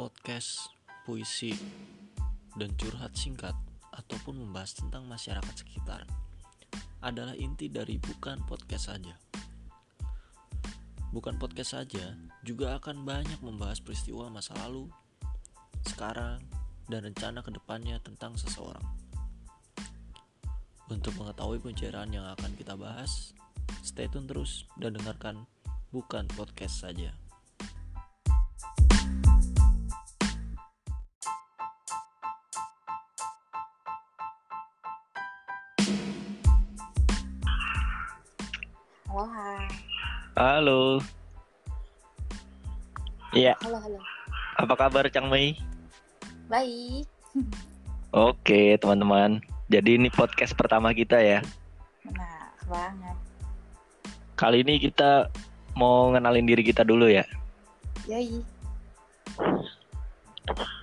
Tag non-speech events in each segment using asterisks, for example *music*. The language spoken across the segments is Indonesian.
podcast, puisi, dan curhat singkat ataupun membahas tentang masyarakat sekitar adalah inti dari bukan podcast saja. Bukan podcast saja juga akan banyak membahas peristiwa masa lalu, sekarang, dan rencana ke depannya tentang seseorang. Untuk mengetahui pencerahan yang akan kita bahas, stay tune terus dan dengarkan bukan podcast saja. Halo, hai. Halo. Iya, Halo, halo. apa kabar Cang Mei? Baik. Oke, teman-teman. Jadi ini podcast pertama kita ya. Benar banget. Kali ini kita mau ngenalin diri kita dulu ya. Yoi.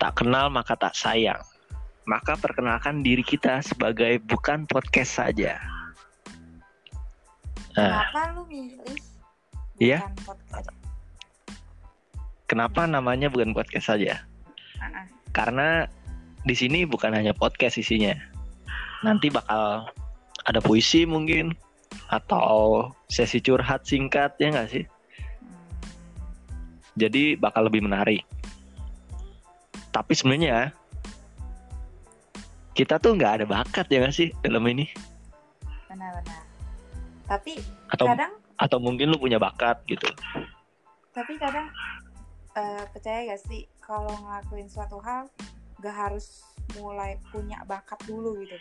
Tak kenal maka tak sayang. Maka perkenalkan diri kita sebagai bukan podcast saja. Nah, Kenapa lu milih? Iya. bukan podcast? kenapa namanya bukan podcast saja? Ah. Karena di sini bukan hanya podcast isinya. Nanti bakal ada puisi mungkin atau sesi curhat singkat ya nggak sih? Hmm, jadi bakal lebih menarik. Tapi sebenarnya kita tuh nggak ada bakat ya nggak sih dalam ini? benar-benar. Tapi Atau kadang, atau mungkin lu punya bakat gitu? tapi kadang eh, percaya gak sih kalau ngelakuin suatu hal gak harus mulai punya bakat dulu gitu.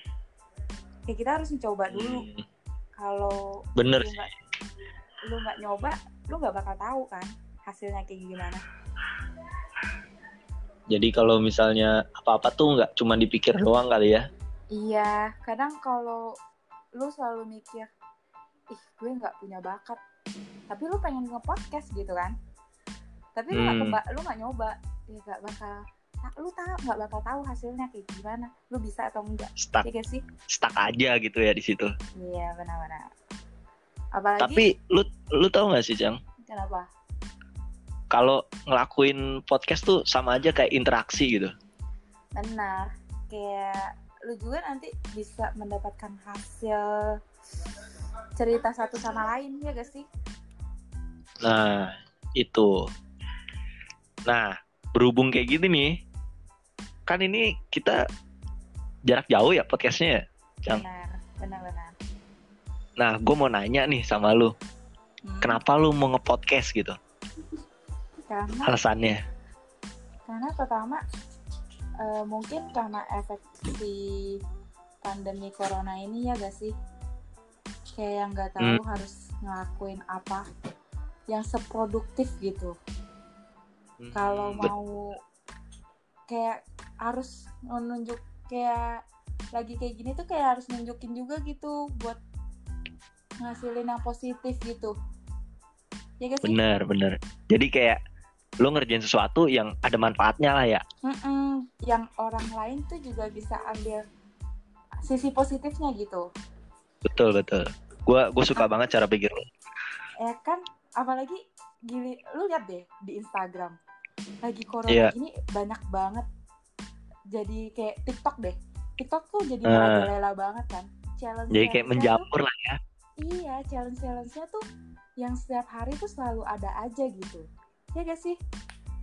Kayak kita harus mencoba dulu. Hmm, Kalau bener lu sih. nggak lu nggak nyoba, lu nggak bakal tahu kan hasilnya kayak gimana. Jadi kalau misalnya apa-apa tuh nggak cuma dipikir doang kali ya? Iya, kadang kalau lu selalu mikir, ih gue nggak punya bakat, tapi lu pengen nge-podcast gitu kan, tapi lu nggak Hmm. keba- lu nggak nyoba, ya nggak bakal, nah, lu tahu nggak bakal tahu hasilnya kayak gimana, lu bisa atau enggak, Stuck, ya gak sih? stuck aja gitu ya di situ. Iya benar-benar. Apalagi Tapi lu lu tahu nggak sih Cang? kenapa? Kalau ngelakuin podcast tuh sama aja kayak interaksi gitu. Benar, kayak lu juga nanti bisa mendapatkan hasil cerita satu sama lain ya gak sih? Nah itu. Nah berhubung kayak gini nih, kan ini kita jarak jauh ya podcastnya ya. Yang- Benar, benar-benar. Nah, gue mau nanya nih sama lu, Hmm. kenapa lu mau nge-podcast gitu? Karena Alasannya? karena pertama eh, mungkin karena efek si pandemi corona ini ya gak sih kayak yang nggak tahu harus ngelakuin apa yang seproduktif gitu. Kalau Hmm, bet- mau kayak harus menunjuk kayak lagi kayak gini tuh kayak harus nunjukin juga gitu buat ngasilin yang positif gitu. Ya gak sih? Bener bener. Jadi kayak lu ngerjain sesuatu yang ada manfaatnya lah ya. Mm-mm, yang orang lain tuh juga bisa ambil sisi positifnya gitu. Betul betul. Gue gue suka banget cara pikir lu. ya kan apalagi gili lu lihat deh di Instagram lagi corona Iya. ini banyak banget jadi kayak TikTok deh TikTok tuh jadi Eh. merajalela banget kan challenge Jadi kayak menjamur lah ya. iya challenge challenge-nya tuh yang setiap hari tuh selalu ada aja gitu ya gak sih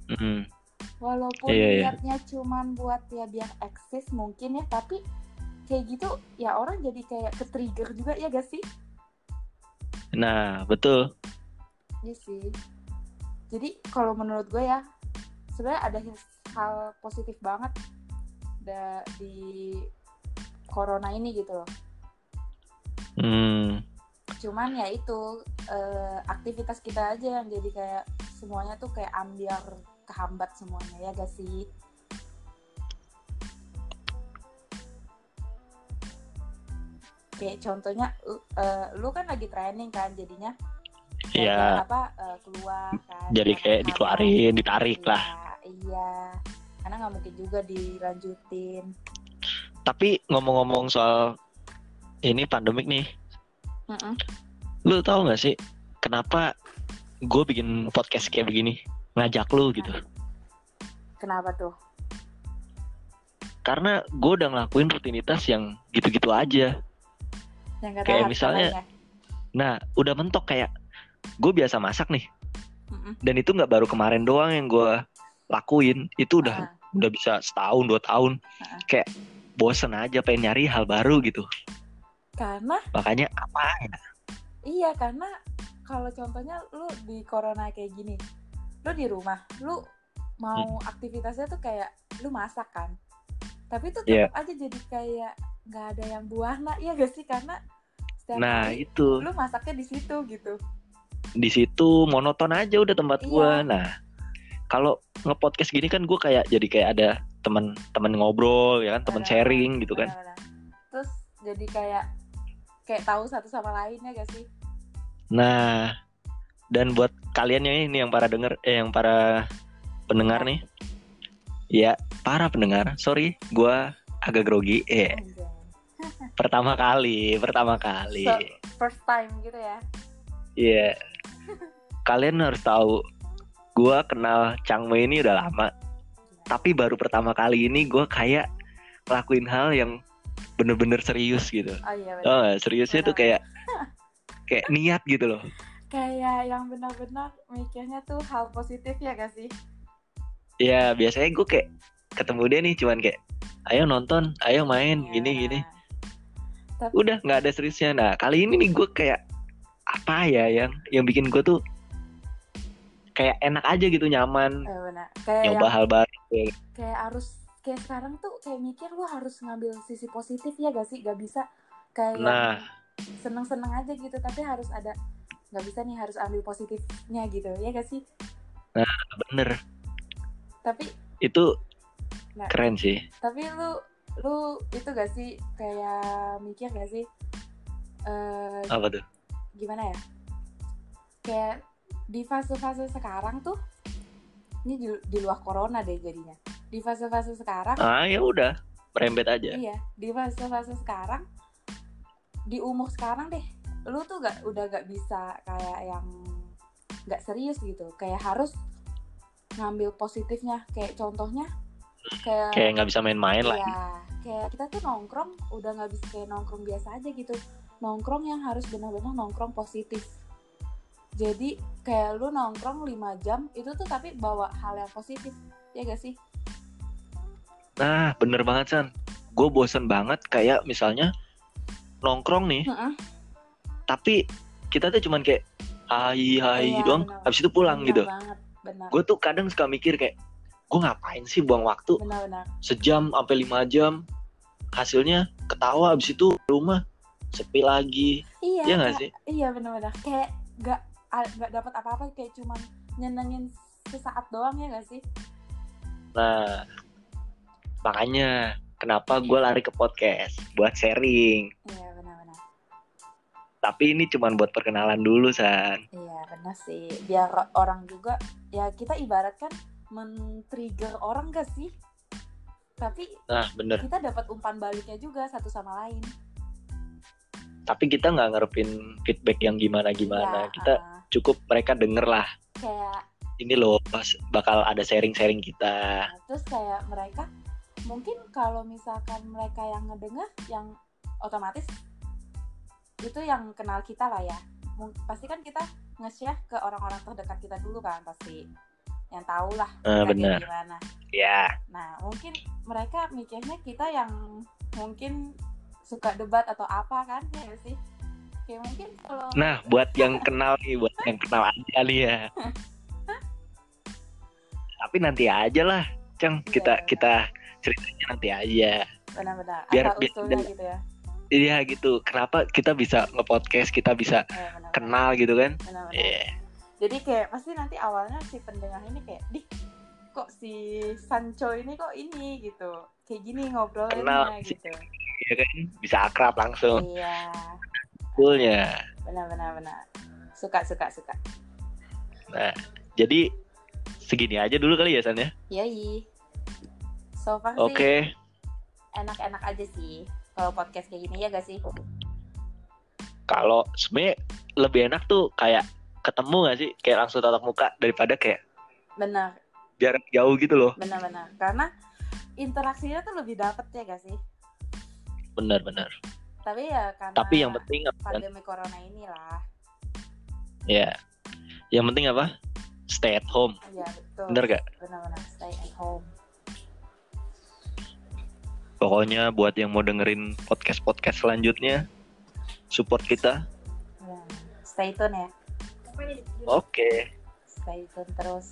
Mm, walaupun Iya, iya. niatnya cuman buat ya biar eksis mungkin ya tapi kayak gitu ya orang jadi kayak ke trigger juga ya gak sih Nah betul. Iya sih. Jadi kalau menurut gue ya sebenarnya ada hal positif banget di corona ini gitu loh. Hmm, Cuman ya itu eh, aktivitas kita aja yang jadi kayak semuanya tuh kayak ambiar kehambat semuanya ya gak sih? Kayak contohnya lu- eh, lu kan lagi training kan jadinya Iya. apa eh, keluar kan Jadi kayak kamar. dikeluarin, ditarik Iya, lah. iya karena nggak mungkin juga dilanjutin Tapi ngomong-ngomong soal ini pandemik nih, Mm-mm. lu tahu nggak sih kenapa gue bikin podcast kayak begini ngajak lu gitu Kenapa tuh? Karena gue udah ngelakuin rutinitas yang gitu-gitu aja. Yang Kayak misalnya- lainnya. Nah, udah mentok kayak gue biasa masak nih. Mm-mm. Dan itu nggak baru kemarin doang yang gue lakuin. Itu udah Ah, udah bisa setahun dua tahun. Ah. Kayak bosen aja pengen nyari hal baru gitu. karena Makanya apa ya? iya karena kalau contohnya lu di corona kayak gini, lu di rumah, lu mau Hmm. aktivitasnya tuh kayak lu masak kan, tapi tuh Iya. tetap aja jadi kayak nggak ada yang buah nah iya gak sih karena setiap Nah hari itu lu masaknya di situ gitu. di situ monoton aja udah tempat Iya. gua. Nah kalau ngepodcast gini kan gue kayak jadi kayak ada teman-teman ngobrol ya kan teman sharing gitu kan. Terus jadi kayak kayak tahu satu sama lainnya gak sih? Nah dan buat kalian yang ini yang para denger eh yang para pendengar nih, ya para pendengar, sorry gua agak grogi. Eh Anjay. Pertama kali, pertama kali. So- First time gitu ya. Iya. Kalian harus tahu, gua kenal Changmei ini udah lama. Tapi baru pertama kali ini gua kayak ngelakuin hal yang bener-bener serius gitu. Oh iya. Oh, seriusnya tuh Benar. kayak *laughs* kayak niat gitu loh. Kayak yang benar-benar mikirnya tuh hal positif ya gak sih? Ya biasanya gue kayak ketemu dia nih cuman kayak ayo nonton, ayo main, Iya. gini gini. Tapi Udah nggak ada seriusnya. Nah kali ini nih gue kayak apa ya yang yang bikin gue tuh kayak enak aja gitu nyaman eh. Kayak nyoba yang hal baru. kayak harus kayak sekarang tuh kayak mikir lu harus ngambil sisi positif ya gak sih? Gak bisa kayak Nah. seneng-seneng aja gitu tapi harus ada nggak bisa nih harus ambil positifnya gitu ya gak sih? Bener Tapi itu Nah. keren sih. tapi lu lu itu gak sih kayak mikir gak sih eh Apa tuh? gimana ya kayak di fase-fase sekarang tuh ini di, di luar corona deh jadinya di fase-fase sekarang Ah ya udah merembet aja. iya di fase-fase sekarang di umur sekarang deh lu tuh gak udah gak bisa kayak yang gak serius gitu kayak harus ngambil positifnya kayak contohnya kayak Kayak nggak bisa main-main lah. Iya, kayak kita tuh nongkrong udah nggak bisa kayak nongkrong biasa aja gitu. Nongkrong yang harus benar-benar nongkrong positif. Jadi kayak lu nongkrong 5 jam itu tuh tapi bawa hal yang positif. Ya gak sih? Nah bener banget San. Gue bosen banget kayak misalnya nongkrong nih, Heeh. tapi kita tuh cuman kayak hai hai Iya, doang, benar. habis itu pulang Benar gitu. banget, benar. Gue tuh kadang suka mikir kayak gue ngapain sih buang waktu Benar-benar. sejam sampai lima jam, hasilnya ketawa habis itu rumah sepi lagi, Iya. Iya kayak- sih? Iya benar-benar. Kayak gak nggak dapat apa-apa kayak cuman nyenengin sesaat doang ya gak sih? Nah, makanya kenapa gue lari ke podcast buat sharing. Iya benar-benar. Tapi ini cuman buat perkenalan dulu, San. Iya benar sih. Biar orang juga ya kita ibaratkan men-trigger orang gak sih? Tapi Nah, bener. kita dapat umpan baliknya juga satu sama lain. Tapi kita nggak ngarepin feedback yang gimana-gimana. Iya, Kita uh, cukup mereka denger lah. kayak Ini loh, pas bakal ada sharing-sharing kita. Nah, terus kayak mereka mungkin kalau misalkan mereka yang ngedenger yang otomatis itu yang kenal kita lah ya pasti kan kita nge-share ke orang-orang terdekat kita dulu kan pasti yang tahu lah Ah, kayak benar. gimana Ya, nah mungkin mereka mikirnya kita yang mungkin suka debat atau apa kan ya sih kayak mungkin kalau nah *laughs* buat yang kenal nih, buat yang kenal aja nih ya. Tapi nanti aja lah, Cang. Kita Iya. kita ceritanya nanti aja. benar-benar biar- biar- gitu ya Iya gitu. Kenapa kita bisa nge-podcast, kita bisa Eh, benar-benar. kenal gitu kan? Iya. Jadi kayak pasti nanti awalnya si pendengar ini kayak di kok si Sancho ini kok ini gitu kayak gini ngobrolnya gitu Iya kan? Bisa akrab langsung. iya Coolnya. benar-benar benar suka suka suka Nah, jadi segini aja dulu kali ya San ya. yoi so far Oke. enak-enak aja sih kalau podcast kayak gini ya gak sih Kalau sebenarnya lebih enak tuh kayak ketemu gak sih? Kayak langsung tatap muka daripada kayak benar. jarak jauh gitu loh. Benar-benar. Karena interaksinya tuh lebih dapet ya gak sih? Benar-benar. Tapi ya karena tapi yang penting apa? kan? pandemi corona inilah. Ya. Yang penting apa? Stay at home. Ya betul. Bener gak benar-benar stay at home. Pokoknya buat yang mau dengerin podcast podcast selanjutnya support kita. Ya. stay tune ya oke. Stay tune terus.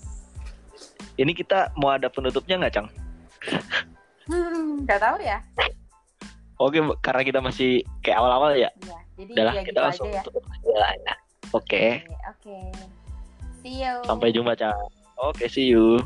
Ini kita mau ada penutupnya nggak cang? Hmm, nggak tahu ya. Oke karena kita masih kayak awal-awal ya. Ya jadi udahlah ya kita gitu langsung aja ya. ya. oke. Oke oke. See you. Sampai jumpa cang. Oke see you